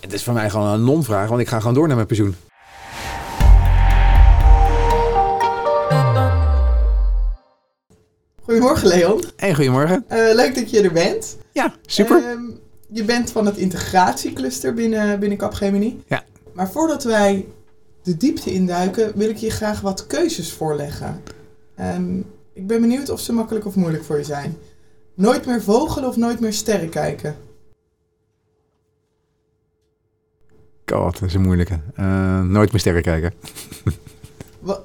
Het is voor mij gewoon een non-vraag, want ik ga gewoon door naar mijn pensioen. Goedemorgen Leon. En goedemorgen. Uh, leuk dat je er bent. Ja, super. Uh, je bent van het integratiecluster binnen, binnen Capgemini. Ja. Maar voordat wij de diepte induiken, wil ik je graag wat keuzes voorleggen. Um, ik ben benieuwd of ze makkelijk of moeilijk voor je zijn. Nooit meer vogelen of nooit meer sterren kijken? God, dat is een moeilijke. Uh, nooit meer sterren kijken. Wa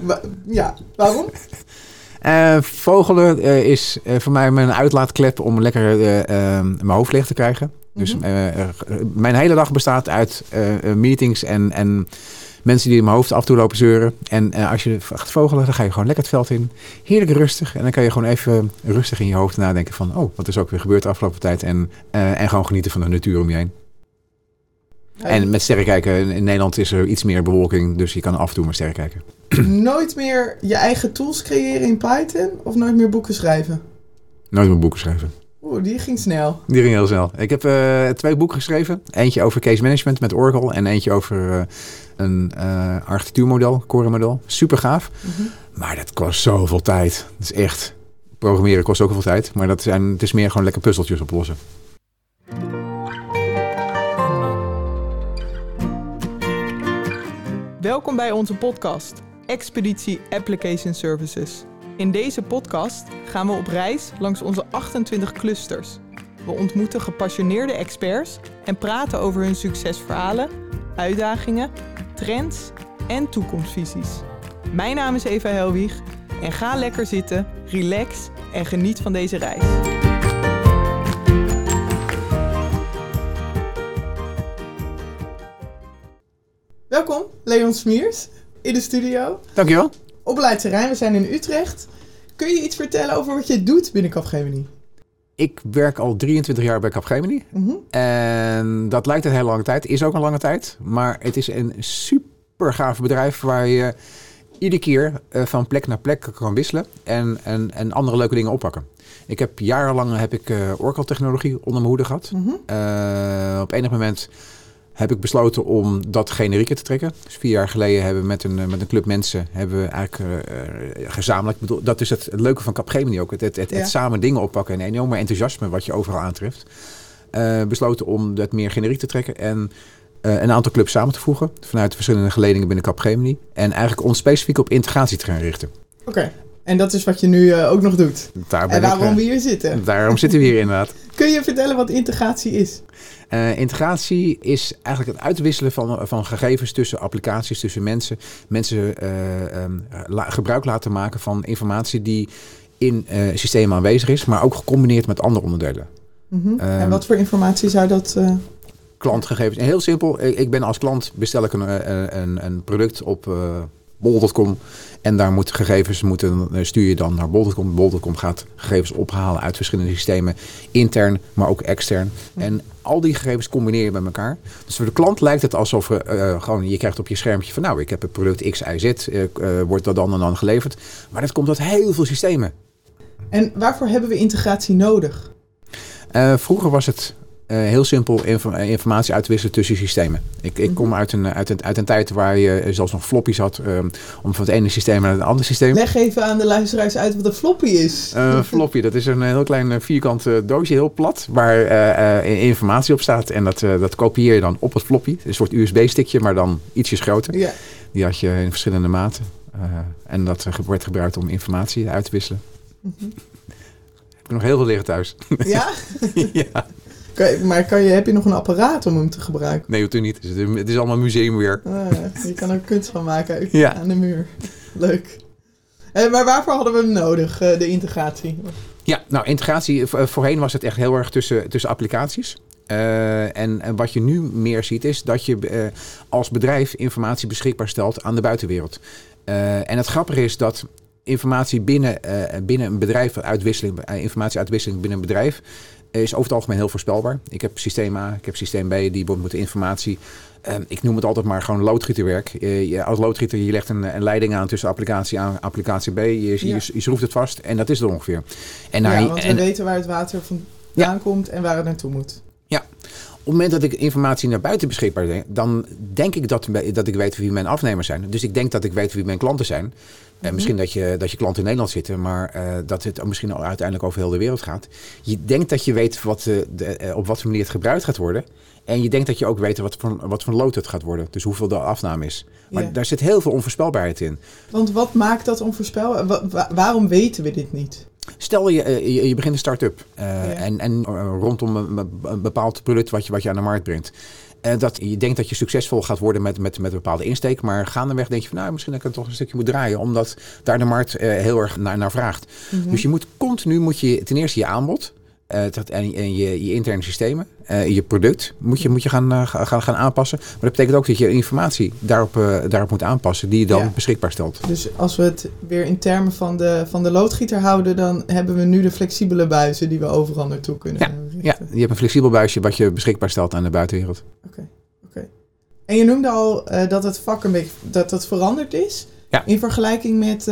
wa ja, waarom? Uh, vogelen uh, is voor mij mijn uitlaatklep om lekker mijn hoofd leeg te krijgen. Dus mm -hmm. mijn hele dag bestaat uit meetings en, en mensen die in mijn hoofd af en toe lopen zeuren. En als je gaat vogelen, dan ga je gewoon lekker het veld in. Heerlijk rustig. En dan kan je gewoon even rustig in je hoofd nadenken van... oh, wat is ook weer gebeurd de afgelopen tijd. En, en gewoon genieten van de natuur om je heen. En met sterren kijken, in Nederland is er iets meer bewolking, dus je kan af en toe maar sterren kijken. Nooit meer je eigen tools creëren in Python of nooit meer boeken schrijven? Nooit meer boeken schrijven. Oeh, die ging snel. Die ging heel snel. Ik heb uh, twee boeken geschreven. Eentje over case management met Oracle en eentje over uh, een uh, architectuurmodel, core model. Super gaaf. Mm -hmm. Maar dat kost zoveel tijd. Dat is echt... Programmeren kost ook veel tijd. Maar dat zijn, het is meer gewoon lekker puzzeltjes oplossen. Welkom bij onze podcast, Expeditie Application Services. In deze podcast gaan we op reis langs onze 28 clusters. We ontmoeten gepassioneerde experts en praten over hun succesverhalen, uitdagingen, trends en toekomstvisies. Mijn naam is Eva Helwig en ga lekker zitten, relax en geniet van deze reis. Welkom, Leon Smiers, in de studio. Dankjewel. Op Leidse we zijn in Utrecht. Kun je iets vertellen over wat je doet binnen Capgemini? Ik werk al 23 jaar bij Capgemini. Mm -hmm. En dat lijkt een hele lange tijd. Is ook een lange tijd. Maar het is een super gaaf bedrijf waar je iedere keer van plek naar plek kan wisselen. En, en, en andere leuke dingen oppakken. Ik heb jarenlang heb ik uh, Oracle-technologie onder mijn hoede gehad. Mm -hmm. uh, op enig moment heb ik besloten om dat generieker te trekken. Dus vier jaar geleden hebben we met een, met een club mensen hebben we eigenlijk uh, gezamenlijk. Bedoel, dat is het, leuke van Capgemini ook. Het, het, het, ja. het, samen dingen oppakken en enorme enthousiasme wat je overal aantreft. Uh, besloten om dat meer generiek te trekken en uh, een aantal clubs samen te voegen. Vanuit verschillende geledingen binnen Capgemini. En eigenlijk ons specifiek op integratie te gaan richten. Oké. Okay. En dat is wat je nu ook nog doet. Daar en waarom ik, we hier zitten. Daarom zitten we hier inderdaad. Kun je vertellen wat integratie is? Uh, integratie is eigenlijk het uitwisselen van, van gegevens tussen applicaties, tussen mensen. Mensen um, la, gebruik laten maken van informatie die in systemen aanwezig is, maar ook gecombineerd met andere onderdelen. Um, en wat voor informatie zou dat... Klantgegevens. En heel simpel, ik, ik ben als klant bestel ik een, een, een product op bol.com. En daar moeten gegevens, moeten, stuur je dan naar bol.com. Bol.com gaat gegevens ophalen uit verschillende systemen. Intern, maar ook extern. En al die gegevens combineer je bij elkaar. Dus voor de klant lijkt het alsof uh, gewoon, je krijgt op je schermpje van... nou, ik heb het product X, Y, Z, uh, uh, wordt dat dan en dan geleverd. Maar dat komt uit heel veel systemen. En waarvoor hebben we integratie nodig? vroeger was het uh, heel simpel inf informatie uitwisselen tussen systemen. Ik, ik kom uit een, uit, een, uit een tijd waar je zelfs nog floppies had um, om van het ene systeem naar het andere systeem. Leg even aan de luisteraars uit wat een floppy is. Uh, floppy, dat is een heel klein vierkant doosje, heel plat, waar uh, informatie op staat. En dat, dat kopieer je dan op het floppy. Een soort USB-stickje, maar dan ietsjes groter. Ja. Die had je in verschillende maten. en dat werd gebruikt om informatie uit te wisselen. Mm -hmm. Heb ik nog heel veel liggen thuis. Ja? ja. Kan, maar kan je, heb je nog een apparaat om hem te gebruiken? Nee, natuurlijk niet. Het is, het is allemaal museumweer. Ah, je kan er kunst van maken ja. aan de muur. Leuk. Eh, maar waarvoor hadden we hem nodig, uh, de integratie? Ja, nou, integratie, voorheen was het echt heel erg tussen, tussen applicaties. Uh, en, en, wat je nu meer ziet is dat je uh, als bedrijf informatie beschikbaar stelt aan de buitenwereld. Uh, en het grappige is dat informatie binnen, binnen een bedrijf, uitwisseling, informatieuitwisseling binnen een bedrijf, is over het algemeen heel voorspelbaar. Ik heb systeem A, ik heb systeem B, die moeten informatie. Um, ik noem het altijd maar gewoon loodgieterwerk. Je, als loodgieter, je legt een, een, leiding aan tussen applicatie A en applicatie B. Je, ja. je, schroeft het vast en dat is het ongeveer. En ja, want we weten waar het water vandaan komt en waar het naartoe moet. Ja, het moment dat ik informatie naar buiten beschikbaar denk, dan denk ik dat, dat ik weet wie mijn afnemers zijn. Dus ik denk dat ik weet wie mijn klanten zijn. En misschien dat je, dat je klanten in Nederland zitten, maar uh, dat het misschien al uiteindelijk over heel de wereld gaat. Je denkt dat je weet wat, de, de, op wat voor manier het gebruikt gaat worden. En je denkt dat je ook weet wat voor, wat voor lood het gaat worden. Dus hoeveel de afname is. Maar daar zit heel veel onvoorspelbaarheid in. Want wat maakt dat onvoorspelbaar? waarom weten we dit niet? Stel je, je, je begint een start-up uh, en, en rondom een, een, bepaald product wat je, wat je aan de markt brengt. En dat je denkt dat je succesvol gaat worden met, met, met een bepaalde insteek. Maar gaandeweg denk je van nou, misschien dat ik het toch een stukje moet draaien. Omdat daar de markt uh, heel erg naar, naar vraagt. Mm -hmm. Dus je moet continu moet je ten eerste je aanbod. Uh, dat, en, en je, je, interne systemen, uh, je product moet je, moet je gaan, uh, gaan, gaan aanpassen. Maar dat betekent ook dat je informatie daarop, daarop moet aanpassen die je dan ja. beschikbaar stelt. Dus als we het weer in termen van de, van de loodgieter houden, dan hebben we nu de flexibele buizen die we overal naartoe kunnen ja, richten. Ja, je hebt een flexibel buisje wat je beschikbaar stelt aan de buitenwereld. Oké, okay, oké. Okay. En je noemde al dat het vak een beetje dat het veranderd is. Ja. In vergelijking met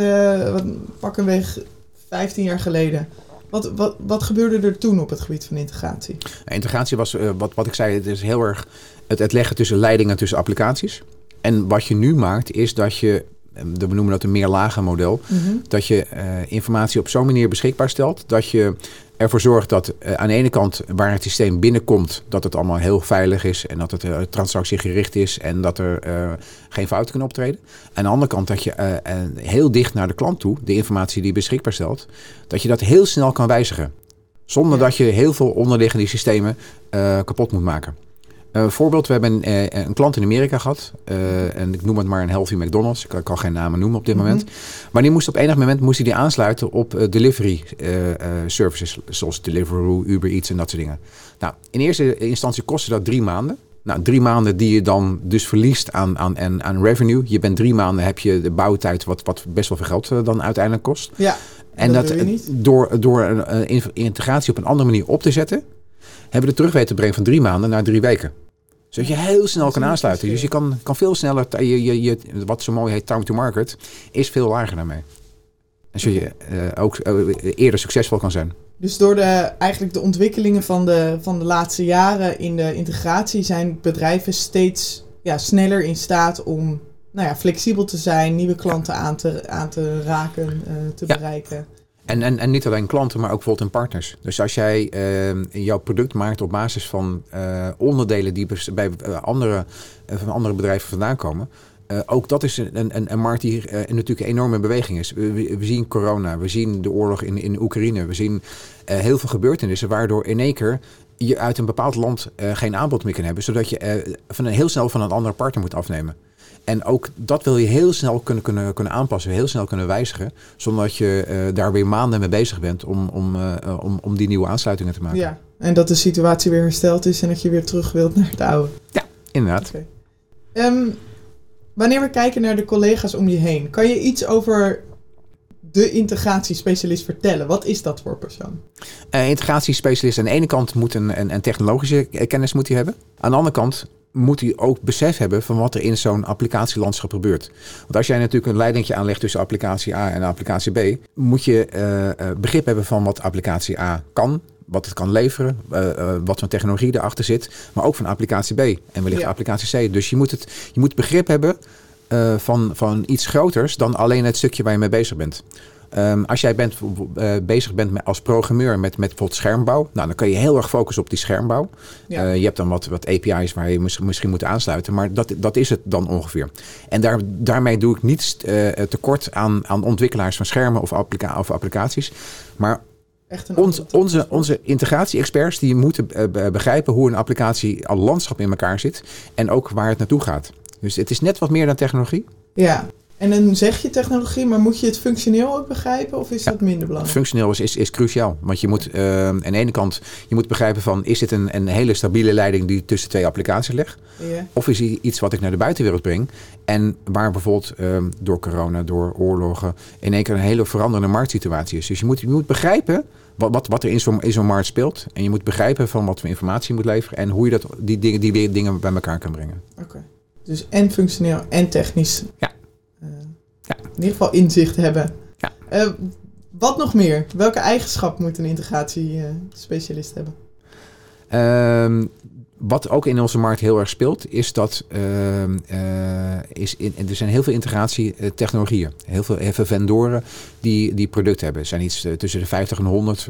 wat pak een weg 15 jaar geleden. Wat, wat, wat gebeurde er toen op het gebied van integratie? Integratie was, uh, wat, wat ik zei, het is heel erg het, het leggen tussen leidingen tussen applicaties. En wat je nu maakt, is dat je, we noemen dat een meerlagen model, mm -hmm. dat je uh, informatie op zo'n manier beschikbaar stelt dat je ervoor zorgt dat uh, aan de ene kant waar het systeem binnenkomt, dat het allemaal heel veilig is en dat het uh, transactiegericht is en dat er uh, geen fouten kunnen optreden. Aan de andere kant dat je heel dicht naar de klant toe, de informatie die je beschikbaar stelt, dat je dat heel snel kan wijzigen. Zonder ja. dat je heel veel onderliggende systemen kapot moet maken. Uh, voorbeeld, we hebben een, uh, een, klant in Amerika gehad. Uh, en ik noem het maar een Healthy McDonald's. Ik kan, kan geen namen noemen op dit moment. Mm -hmm. Maar die moest op enig moment moest hij die aansluiten op delivery services. Zoals Deliveroo, Uber Eats en dat soort dingen. Nou, in eerste instantie kostte dat drie maanden. Nou, drie maanden die je dan dus verliest aan, aan, aan, aan revenue. Je bent drie maanden, heb je de bouwtijd wat, wat best wel veel geld dan uiteindelijk kost. Ja, en dat, dat door, door een integratie op een andere manier op te zetten... hebben we de terugweten brengen van drie maanden naar drie weken zodat je heel snel kan aansluiten. Dus je kan, kan veel sneller, je, je, je, wat zo mooi heet time to market, is veel lager daarmee. En zodat je uh, ook uh, eerder succesvol kan zijn. Dus door de, eigenlijk de ontwikkelingen van de, van de laatste jaren in de integratie zijn bedrijven steeds ja, sneller in staat om nou ja, flexibel te zijn, nieuwe klanten aan te, aan te raken, uh, te ja. bereiken. En, en, en niet alleen klanten, maar ook bijvoorbeeld in partners. Dus als jij uh, jouw product maakt op basis van uh, onderdelen die bij uh, andere, van andere bedrijven vandaan komen. ook dat is een, een, een markt die natuurlijk een enorme beweging is. We, zien corona, we zien de oorlog in, in Oekraïne, we zien heel veel gebeurtenissen waardoor in één keer je uit een bepaald land geen aanbod meer kan hebben. Zodat je van heel snel van een andere partner moet afnemen. En ook dat wil je heel snel kunnen, kunnen, kunnen aanpassen, heel snel kunnen wijzigen. Zonder dat je uh, daar weer maanden mee bezig bent om, om, uh, om, om die nieuwe aansluitingen te maken. Ja, en dat de situatie weer hersteld is en dat je weer terug wilt naar het oude. Ja, inderdaad. Okay. Um, wanneer we kijken naar de collega's om je heen, kan je iets over de integratiespecialist vertellen? Wat is dat voor persoon? Uh, integratiespecialist aan de ene kant moet een, een, een technologische kennis moet hij hebben. Aan de andere kant moet hij ook besef hebben van wat er in zo'n applicatielandschap gebeurt. Want als jij natuurlijk een leidingje aanlegt tussen applicatie A en applicatie B, moet je uh, begrip hebben van wat applicatie A kan, wat het kan leveren, uh, uh, wat voor technologie erachter zit, maar ook van applicatie B en wellicht ja. applicatie C. Dus je moet, het, je moet begrip hebben uh, van, van iets groters dan alleen het stukje waar je mee bezig bent. Um, als jij bent, uh, bezig bent met, als programmeur met, met bijvoorbeeld schermbouw, nou, dan kan je heel erg focussen op die schermbouw. Ja. Uh, je hebt dan wat, wat API's waar je misschien, misschien moet aansluiten, maar dat, dat is het dan ongeveer. En daar, daarmee doe ik niet uh, tekort aan, aan ontwikkelaars van schermen of, applica of applicaties. Maar ons, onze, onze integratie-experts die moeten begrijpen hoe een applicatie al landschap in elkaar zit en ook waar het naartoe gaat. Dus het is net wat meer dan technologie. Ja, en dan zeg je technologie, maar moet je het functioneel ook begrijpen of is ja, dat minder belangrijk? Functioneel is, is, is cruciaal. Want je moet uh, aan de ene kant je moet begrijpen van is dit een, een hele stabiele leiding die tussen twee applicaties ligt? Yeah. Of is het iets wat ik naar de buitenwereld breng? En waar bijvoorbeeld uh, door corona, door oorlogen, in één keer een hele veranderende marktsituatie is. Dus je moet, je moet begrijpen wat, wat, wat er in zo'n zo markt speelt. En je moet begrijpen van wat voor informatie je moet leveren en hoe je dat, die, dingen, die weer dingen bij elkaar kan brengen. Oké. Okay. Dus en functioneel en technisch. Ja. Ja. In ieder geval inzicht hebben. Ja. Uh, wat nog meer? Welke eigenschap moet een integratiespecialist uh, hebben? Uh, wat ook in onze markt heel erg speelt, is dat ehm, eh, is in, er zijn heel veel integratietechnologieën. Heel veel, heel veel vendoren die, die producten hebben. Er zijn iets tussen de 50 en 100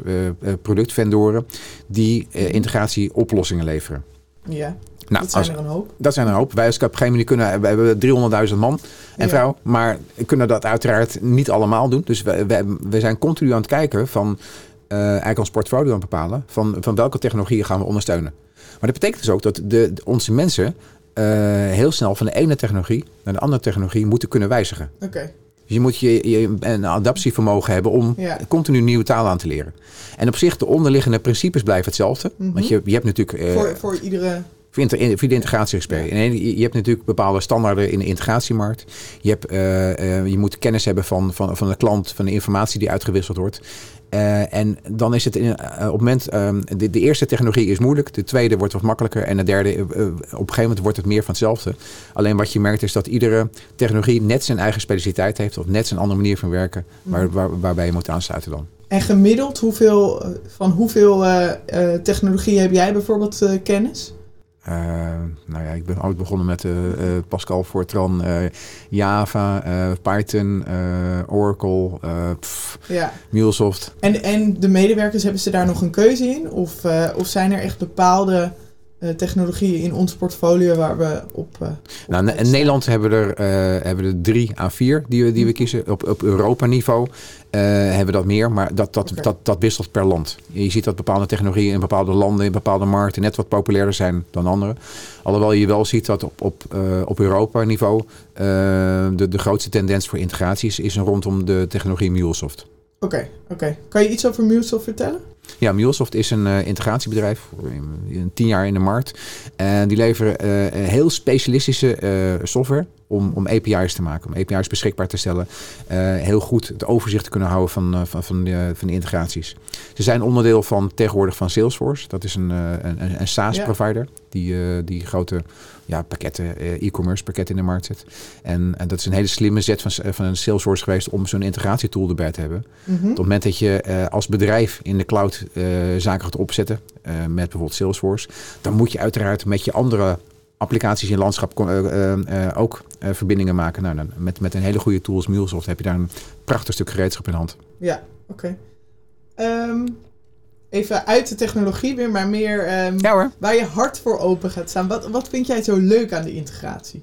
productvendoren die integratieoplossingen leveren. Ja. Nou, dat zijn er een hoop. Dat zijn er een hoop. Wij als Capgemini kunnen, we hebben 300.000 man en vrouw, maar kunnen dat uiteraard niet allemaal doen. Dus we, we, we zijn continu aan het kijken van, uh, eigenlijk ons portfolio aan het bepalen, van, van welke technologieën gaan we ondersteunen. Maar dat betekent dus ook dat de, onze mensen uh, heel snel van de ene technologie naar de andere technologie moeten kunnen wijzigen. Oké. Dus je moet je, je, een adaptievermogen hebben om ja. continu nieuwe taal aan te leren. En op zich, de onderliggende principes blijven hetzelfde. Mm -hmm. Want je, je hebt natuurlijk... Uh, voor, voor iedere voor de integratie-expert. Je hebt natuurlijk bepaalde standaarden in de integratiemarkt. Je, hebt, uh, uh, je moet kennis hebben van, van, van de klant, van de informatie die uitgewisseld wordt. Uh, en dan is het in, op het moment, um, de, de, eerste technologie is moeilijk, de tweede wordt wat makkelijker en de derde, op een gegeven moment wordt het meer van hetzelfde. Alleen wat je merkt is dat iedere technologie net zijn eigen specialiteit heeft of net zijn andere manier van werken waar, mm. waar, waarbij je moet aansluiten dan. En gemiddeld, hoeveel, van hoeveel technologie heb jij bijvoorbeeld kennis? Uh, nou ja, ik ben ooit begonnen met uh, Pascal, Fortran, Java, Python, Oracle, pff, ja. MuleSoft. En, en de medewerkers, hebben ze daar nog een keuze in? Of, of zijn er echt bepaalde technologieën in ons portfolio waar we op. Uh, nou, in Nederland hebben we er, uh, hebben we er drie à vier die we, die we hm. kiezen. Op, op Europa-niveau uh, hebben we dat meer, maar dat, dat, dat, dat wisselt per land. Je ziet dat bepaalde technologieën in bepaalde landen, in bepaalde markten net wat populairder zijn dan andere. Alhoewel je wel ziet dat op, op, op Europa-niveau de, de grootste tendens voor integraties is rondom de technologie MuleSoft. Oké, oké. Kan je iets over MuleSoft vertellen? Ja, MuleSoft is een uh, integratiebedrijf, een tien jaar in de markt. En die leveren uh, heel specialistische uh, software om, om API's te maken, om API's beschikbaar te stellen. heel goed het overzicht te kunnen houden van, van, van, de, van de integraties. Ze zijn onderdeel van tegenwoordig van Salesforce. Dat is een, een, een SaaS-provider die, die grote ja, pakketten, eh, e-commerce pakketten in de markt zet. En, en, dat is een hele slimme zet van, van een Salesforce geweest om zo'n integratietool erbij te hebben. Mhm. Op het moment dat je uh, als bedrijf in de cloud uh, zaken gaat opzetten, uh, met bijvoorbeeld Salesforce, dan moet je uiteraard met je andere applicaties in landschap ook verbindingen maken. Nou, dan, met, met een hele goede tool als MuleSoft heb je daar een prachtig stuk gereedschap in hand. Ja, oké. Okay. Ehm, even uit de technologie weer, maar meer um, waar je hart voor open gaat staan. Wat, wat vind jij zo leuk aan de integratie?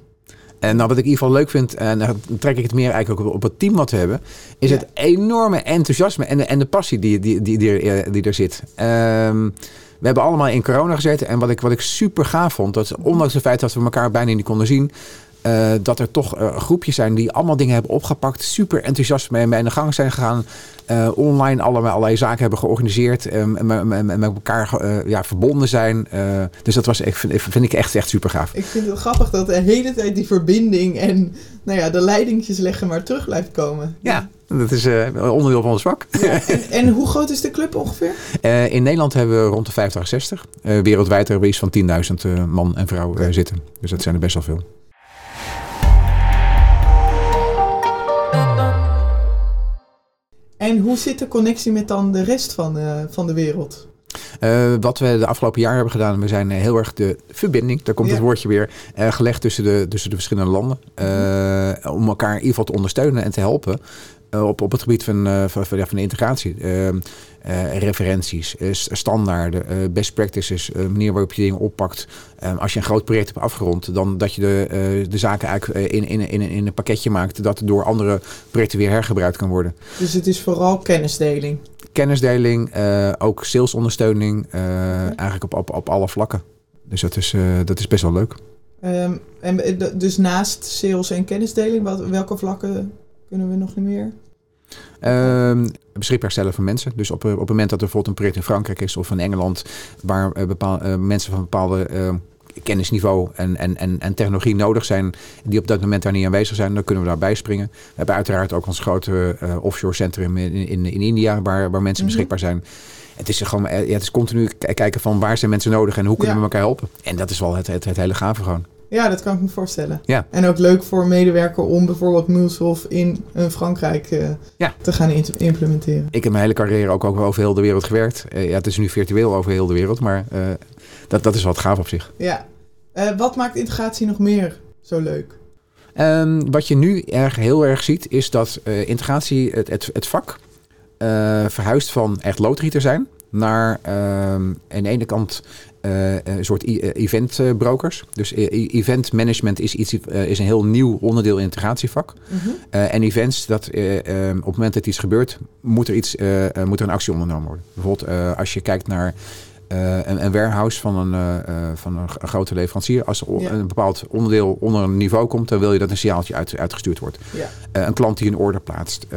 En nou, wat ik in ieder geval leuk vind, en dan trek ik het meer eigenlijk ook op het team wat we hebben, is het enorme enthousiasme en de, en de passie die, die, die, die, er, die er zit. Um, we hebben allemaal in corona gezeten. En wat ik, wat ik super gaaf vond, dat ondanks het feit dat we elkaar bijna niet konden zien, uh, dat er toch uh, groepjes zijn die allemaal dingen hebben opgepakt. Super enthousiast mee, mee in de gang zijn gegaan. Uh, online allerlei, allerlei zaken hebben georganiseerd. en met, met, elkaar ja, verbonden zijn. dus dat was, vind, vind ik echt, echt super gaaf. Ik vind het grappig dat de hele tijd die verbinding en nou ja, de leidingjes leggen maar terug blijft komen. Ja, dat is onderdeel van ons vak. Ja, en, en, hoe groot is de club ongeveer? in Nederland hebben we rond de 50 60. wereldwijd hebben we iets van 10.000 man en vrouw zitten. Dus dat zijn er best wel veel. En hoe zit de connectie met dan de rest van, uh, van de wereld? Uh, wat we de afgelopen jaar hebben gedaan, we zijn heel erg de verbinding, daar komt het woordje weer, uh, gelegd tussen de, tussen de verschillende landen. om elkaar in ieder geval te ondersteunen en te helpen op, op het gebied van, van, van, van de integratie. Ehm, uh, referenties, uh, standaarden, uh, best practices, manier waarop je dingen oppakt. Ehm, als je een groot project hebt afgerond, dan dat je de, de zaken eigenlijk in, in, in, in een pakketje maakt dat door andere projecten weer hergebruikt kan worden. Dus het is vooral kennisdeling? Kennisdeling, ook salesondersteuning, eigenlijk op, op, op alle vlakken. Dus dat is, dat is best wel leuk. Um, en dus naast sales en kennisdeling, wat, welke vlakken kunnen we nog niet meer? Uh, beschikbaar stellen voor mensen. Dus op, op het moment dat er bijvoorbeeld een project in Frankrijk is of in Engeland, waar uh, bepaal, uh, mensen van bepaalde uh, kennisniveau en, en, en, en technologie nodig zijn, die op dat moment daar niet aanwezig zijn, dan kunnen we daarbij springen. We hebben uiteraard ook ons grote offshore centrum in, in, in India, waar, waar mensen mhm. beschikbaar zijn. Het is, gewoon, ja, het is continu kijken van waar zijn mensen nodig en hoe kunnen we elkaar helpen. En dat is wel het, het, het hele gave gewoon. Ja, dat kan ik me voorstellen. Ja. En ook leuk voor medewerker om bijvoorbeeld MuleSoft in uh, Frankrijk uh, ja. te gaan implementeren. Ik heb mijn hele carrière ook, ook over heel de wereld gewerkt. Uh, ja, het is nu virtueel over heel de wereld, maar dat, dat is wat gaaf op zich. Ja. Eh, wat maakt integratie nog meer zo leuk? Ehm, wat je nu erg, heel erg ziet, is dat uh, integratie, het, het, het vak, uh, verhuist van echt loodgieter zijn naar um, aan de ene kant uh, een soort eventbrokers. Dus event management is, iets, is een heel nieuw onderdeel in het integratievak. Mm -hmm. en events, dat, op het moment dat iets gebeurt, moet er, iets, moet er een actie ondernomen worden. Bijvoorbeeld als je kijkt naar uh, een, een, warehouse van een, uh, van een, een, grote leverancier. Als er ja. een bepaald onderdeel onder een niveau komt, dan wil je dat een signaaltje uit, uitgestuurd wordt. Ja. Uh, een klant die een order plaatst.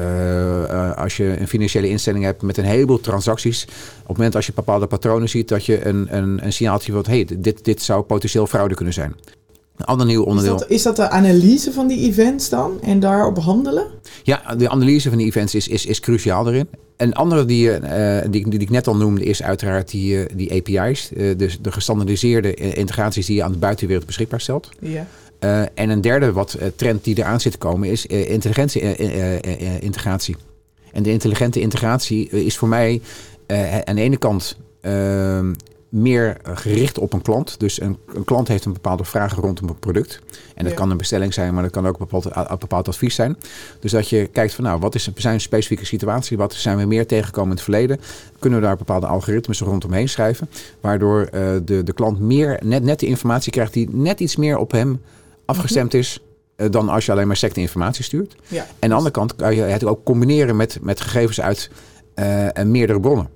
als je een financiële instelling hebt met een heleboel transacties. Op het moment als je bepaalde patronen ziet, dat je een, een, een signaaltje wilt. hey, dit, dit zou potentieel fraude kunnen zijn. Een ander nieuw onderdeel. Is dat, is dat, de analyse van die events dan en daarop handelen? Ja, de analyse van die events is, is, is cruciaal erin. Een andere die, uh, die, die, ik net al noemde is uiteraard die, uh, die API's. Uh, dus de gestandardiseerde integraties die je aan de buitenwereld beschikbaar stelt. Ja. en een derde wat trend die eraan zit te komen is intelligentie integratie. En de intelligente integratie is voor mij aan de ene kant ehm, meer gericht op een klant. Dus een, een, klant heeft een bepaalde vraag rondom een product. En dat ja. kan een bestelling zijn, maar dat kan ook een bepaald, een bepaald advies zijn. Dus dat je kijkt van nou, wat is zijn specifieke situatie? Wat zijn we meer tegengekomen in het verleden? Kunnen we daar bepaalde algoritmes rondomheen schrijven? Waardoor uh, de, de klant meer, net, net de informatie krijgt die net iets meer op hem afgestemd -hmm. is uh, dan als je alleen maar secte informatie stuurt. Ja. En aan de andere kant kan je het ook combineren met, met gegevens uit uh, meerdere bronnen.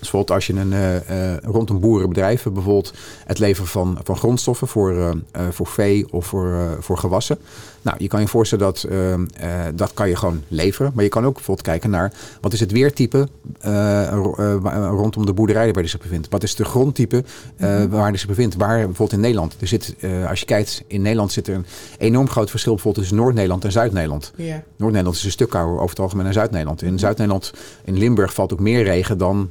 Bijvoorbeeld als je een, uh, uh, rond een boerenbedrijf bijvoorbeeld het leveren van, van grondstoffen voor, uh, voor vee of voor, voor gewassen. Nou, je kan je voorstellen dat dat kan je gewoon leveren. Maar je kan ook bijvoorbeeld kijken naar wat is het weertype rondom de boerderij waar die zich bevindt. Wat is de grondtype mm-hmm. waar die zich bevindt. Waar bijvoorbeeld in Nederland. Er zit, als je kijkt, in Nederland zit er een enorm groot verschil bijvoorbeeld tussen Noord-Nederland en Zuid-Nederland. Yeah. Noord-Nederland is een stuk kouder over het algemeen dan Zuid-Nederland. In mm-hmm. Zuid-Nederland, in Limburg valt ook meer regen dan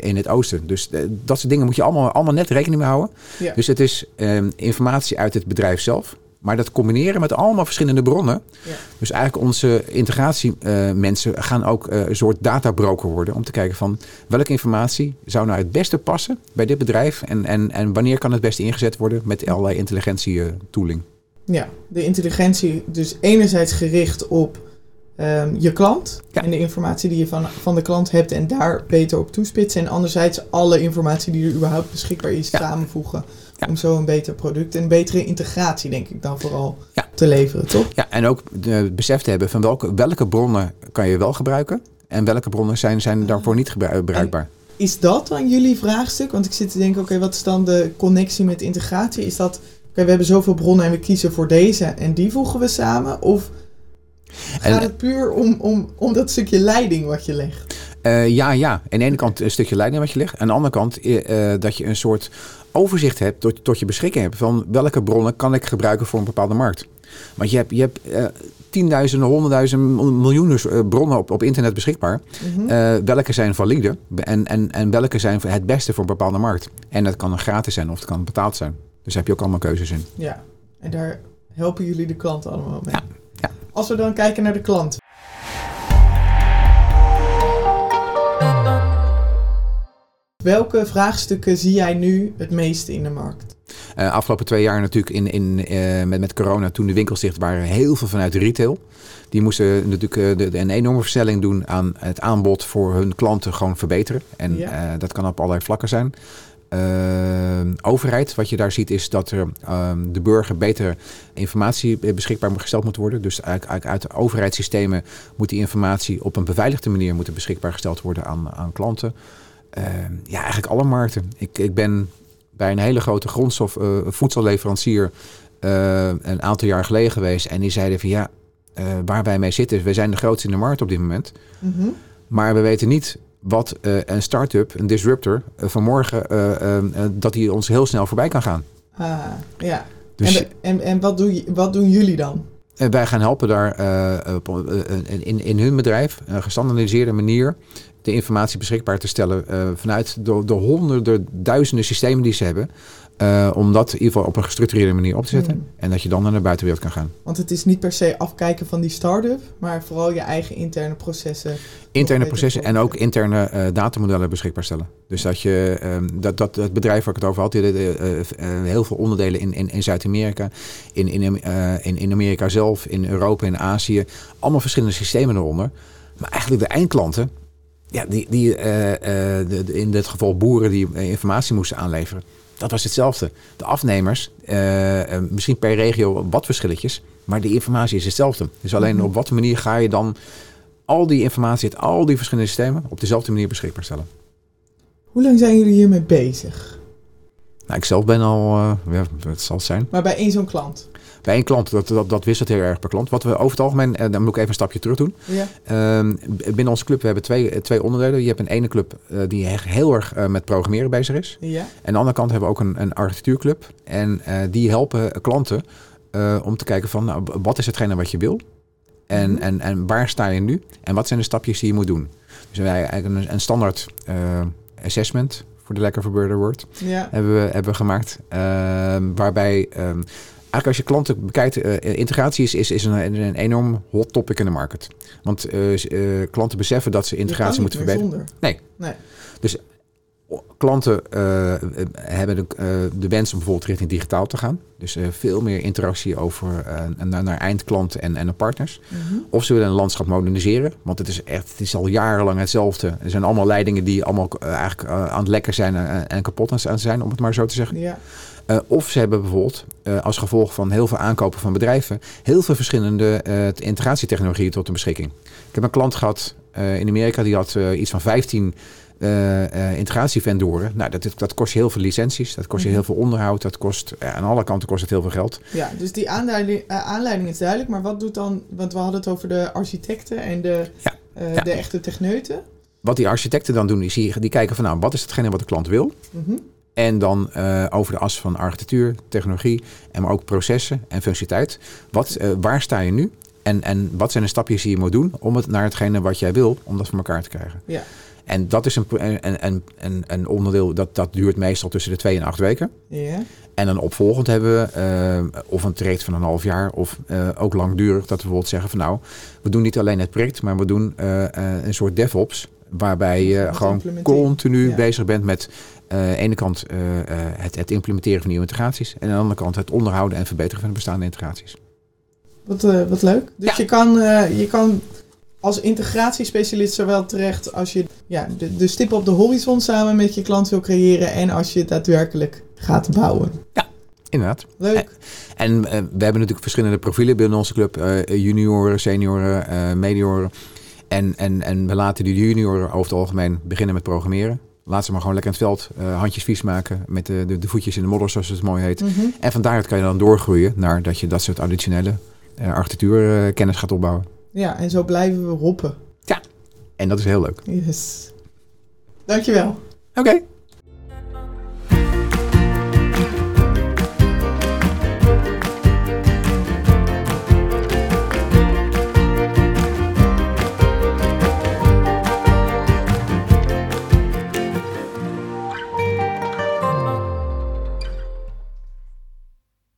in het oosten. Dus dat soort dingen moet je allemaal, allemaal net rekening mee houden. Ja. Dus het is um, informatie uit het bedrijf zelf. Maar dat combineren met allemaal verschillende bronnen. Ja. Dus eigenlijk onze integratiemensen gaan ook een soort databroker worden. Om te kijken van welke informatie zou nou het beste passen bij dit bedrijf. En, en, en wanneer kan het beste ingezet worden met allerlei intelligentie tooling. Ja, de intelligentie dus enerzijds gericht op um, je klant ja. en de informatie die je van, van de klant hebt en daar beter op toespitsen. En anderzijds alle informatie die er überhaupt beschikbaar is ja. samenvoegen. Ja. Om zo een beter product en betere integratie, denk ik, dan vooral te leveren, toch? Ja, en ook het besef te hebben van welke, welke bronnen kan je wel gebruiken en welke bronnen zijn, zijn daarvoor niet gebruikbaar. En is dat dan jullie vraagstuk? Want ik zit te denken, oké, okay, wat is dan de connectie met integratie? Is dat, oké, okay, we hebben zoveel bronnen en we kiezen voor deze en die voegen we samen? Of Gaat het puur om, om, om dat stukje leiding wat je legt? Uh, ja, ja. Aan de ene kant een stukje leiding wat je legt. Aan de andere kant uh, dat je een soort overzicht hebt tot, tot je beschikking hebt van welke bronnen kan ik gebruiken voor een bepaalde markt. Want je hebt, je hebt uh, tienduizenden, honderdduizenden, miljoenen bronnen op, op internet beschikbaar. Mm -hmm. welke zijn valide en, en, en welke zijn het beste voor een bepaalde markt. En dat kan gratis zijn of het kan betaald zijn. Dus daar heb je ook allemaal keuzes in. Ja, en daar helpen jullie de klant allemaal mee. Ja. Als we dan kijken naar de klant. Welke vraagstukken zie jij nu het meeste in de markt? Uh, afgelopen twee jaar natuurlijk in, in, uh, met, met corona, toen de winkels dicht waren, heel veel vanuit de retail. Die moesten natuurlijk uh, de, de, een enorme versnelling doen aan het aanbod voor hun klanten gewoon verbeteren. En ja. dat kan op allerlei vlakken zijn. Uh, overheid. Wat je daar ziet is dat er uh, de burger beter informatie beschikbaar gesteld moet worden. Dus uit, uit de overheidssystemen moet die informatie op een beveiligde manier moeten beschikbaar gesteld worden aan, aan klanten. Uh, ja, eigenlijk alle markten. Ik, ik ben bij een hele grote grondstof uh, voedselleverancier uh, een aantal jaar geleden geweest. En die zeiden van ja, waar wij mee zitten, we zijn de grootste in de markt op dit moment. Mm -hmm. Maar we weten niet wat uh, een start-up, een disruptor, uh, vanmorgen, uh, dat die ons heel snel voorbij kan gaan. Ah, ja. Dus, en, en, en wat, doe je, wat doen jullie dan? En wij gaan helpen daar in, in hun bedrijf, een gestandardiseerde manier, de informatie beschikbaar te stellen vanuit de, de, honderden, duizenden systemen die ze hebben. Uh, om dat in ieder geval op een gestructureerde manier op te zetten. Hmm. En dat je dan naar de buitenwereld kan gaan. Want het is niet per se afkijken van die start-up, maar vooral je eigen interne processen. Interne processen en ook interne uh, datamodellen beschikbaar stellen. Dus dat je um, dat, dat het bedrijf waar ik het over had, die, heel veel onderdelen in, in, in Zuid-Amerika, in, in, in, in Amerika zelf, in Europa, in Azië. Allemaal verschillende systemen eronder. Maar eigenlijk de eindklanten, ja, die, die, de, in dit geval boeren die informatie moesten aanleveren dat was hetzelfde. De afnemers, uh, misschien per regio wat verschilletjes, maar de informatie is hetzelfde. Dus alleen mhm. op wat manier ga je dan al die informatie uit al die verschillende systemen op dezelfde manier beschikbaar stellen. Hoe lang zijn jullie hiermee bezig? Nou, ik zelf ben al, uh, ja, het zal het zijn. Maar bij één zo'n klant? Bij één klant, dat, dat, dat wisselt heel erg per klant. Wat we over het algemeen, en eh, dan moet ik even een stapje terug doen. Ja. Ehm, binnen onze club we hebben twee, eh, twee onderdelen. Je hebt een ene club uh, die heel erg uh, met programmeren bezig is. Ja. En aan de andere kant hebben we ook een, een architectuurclub. En uh, die helpen klanten om te kijken van nou, wat is hetgene wat je wil. En, mm -hmm. en, en waar sta je nu? En wat zijn de stapjes die je moet doen? Dus wij eigenlijk een, een standaard assessment voor de lekker verbeurde woord ja. hebben, we, hebben we gemaakt. Ehm, waarbij um, eigenlijk als je klanten bekijkt, uh, integratie is, is, is een, een, enorm hot topic in de market. Want uh, klanten beseffen dat ze integratie moeten verbeteren. Nee. nee. Dus klanten hebben de, de, wens om bijvoorbeeld richting digitaal te gaan. Dus veel meer interactie over naar, naar eindklanten en, en partners. -hmm. Of ze willen een landschap moderniseren. Want het is echt, het is al jarenlang hetzelfde. Er zijn allemaal leidingen die allemaal eigenlijk aan het lekker zijn en, en kapot aan zijn, om het maar zo te zeggen. Ja. Uh, of ze hebben bijvoorbeeld uh, als gevolg van heel veel aankopen van bedrijven heel veel verschillende uh, integratietechnologieën tot de beschikking. Ik heb een klant gehad in Amerika die had iets van 15 integratievendoren. Nou, dat, dat kost je heel veel licenties, dat kost je mhm. heel veel onderhoud, dat kost aan alle kanten kost het heel veel geld. Ja, dus die aanleiding, aanleiding is duidelijk, maar wat doet dan, want we hadden het over de architecten en de, ja, ja. de echte techneuten. Wat die architecten dan doen, is die, die kijken van nou, wat is hetgene wat de klant wil? Mm en dan uh, over de as van architectuur, technologie, en maar ook processen en functionaliteit. Wat, uh, waar sta je nu? En, en wat zijn de stapjes die je moet doen om het naar hetgene wat jij wil, om dat voor elkaar te krijgen? Ja. En dat is een, een, een, een, onderdeel dat, dat duurt meestal tussen de twee en acht weken. Ja. En dan opvolgend hebben we uh, of een traject van een half jaar of uh, ook langdurig dat we bijvoorbeeld zeggen van nou, we doen niet alleen het project, maar we doen uh, een soort DevOps. Waarbij je gewoon continu ja. bezig bent met aan de ene kant uh, het, het, implementeren van nieuwe integraties. En aan de andere kant het onderhouden en verbeteren van de bestaande integraties. Wat, wat leuk. Dus ja. je, kan, je kan als integratiespecialist zowel terecht als je ja, de, de stip op de horizon samen met je klant wil creëren. En als je daadwerkelijk gaat bouwen. Ja, inderdaad. Leuk. En, en we hebben natuurlijk verschillende profielen binnen onze club. junioren, senioren, medioren. En, en, en we laten die junioren over het algemeen beginnen met programmeren. Laat ze maar gewoon lekker in het veld uh, handjes vies maken met de, de, de, voetjes in de modder, zoals het mooi heet. Mm -hmm. En van daaruit kan je dan doorgroeien naar dat je dat soort additionele uh, architectuurkennis gaat opbouwen. Ja, en zo blijven we hoppen. Ja, en dat is heel leuk. Yes. Dankjewel. Oké. Okay.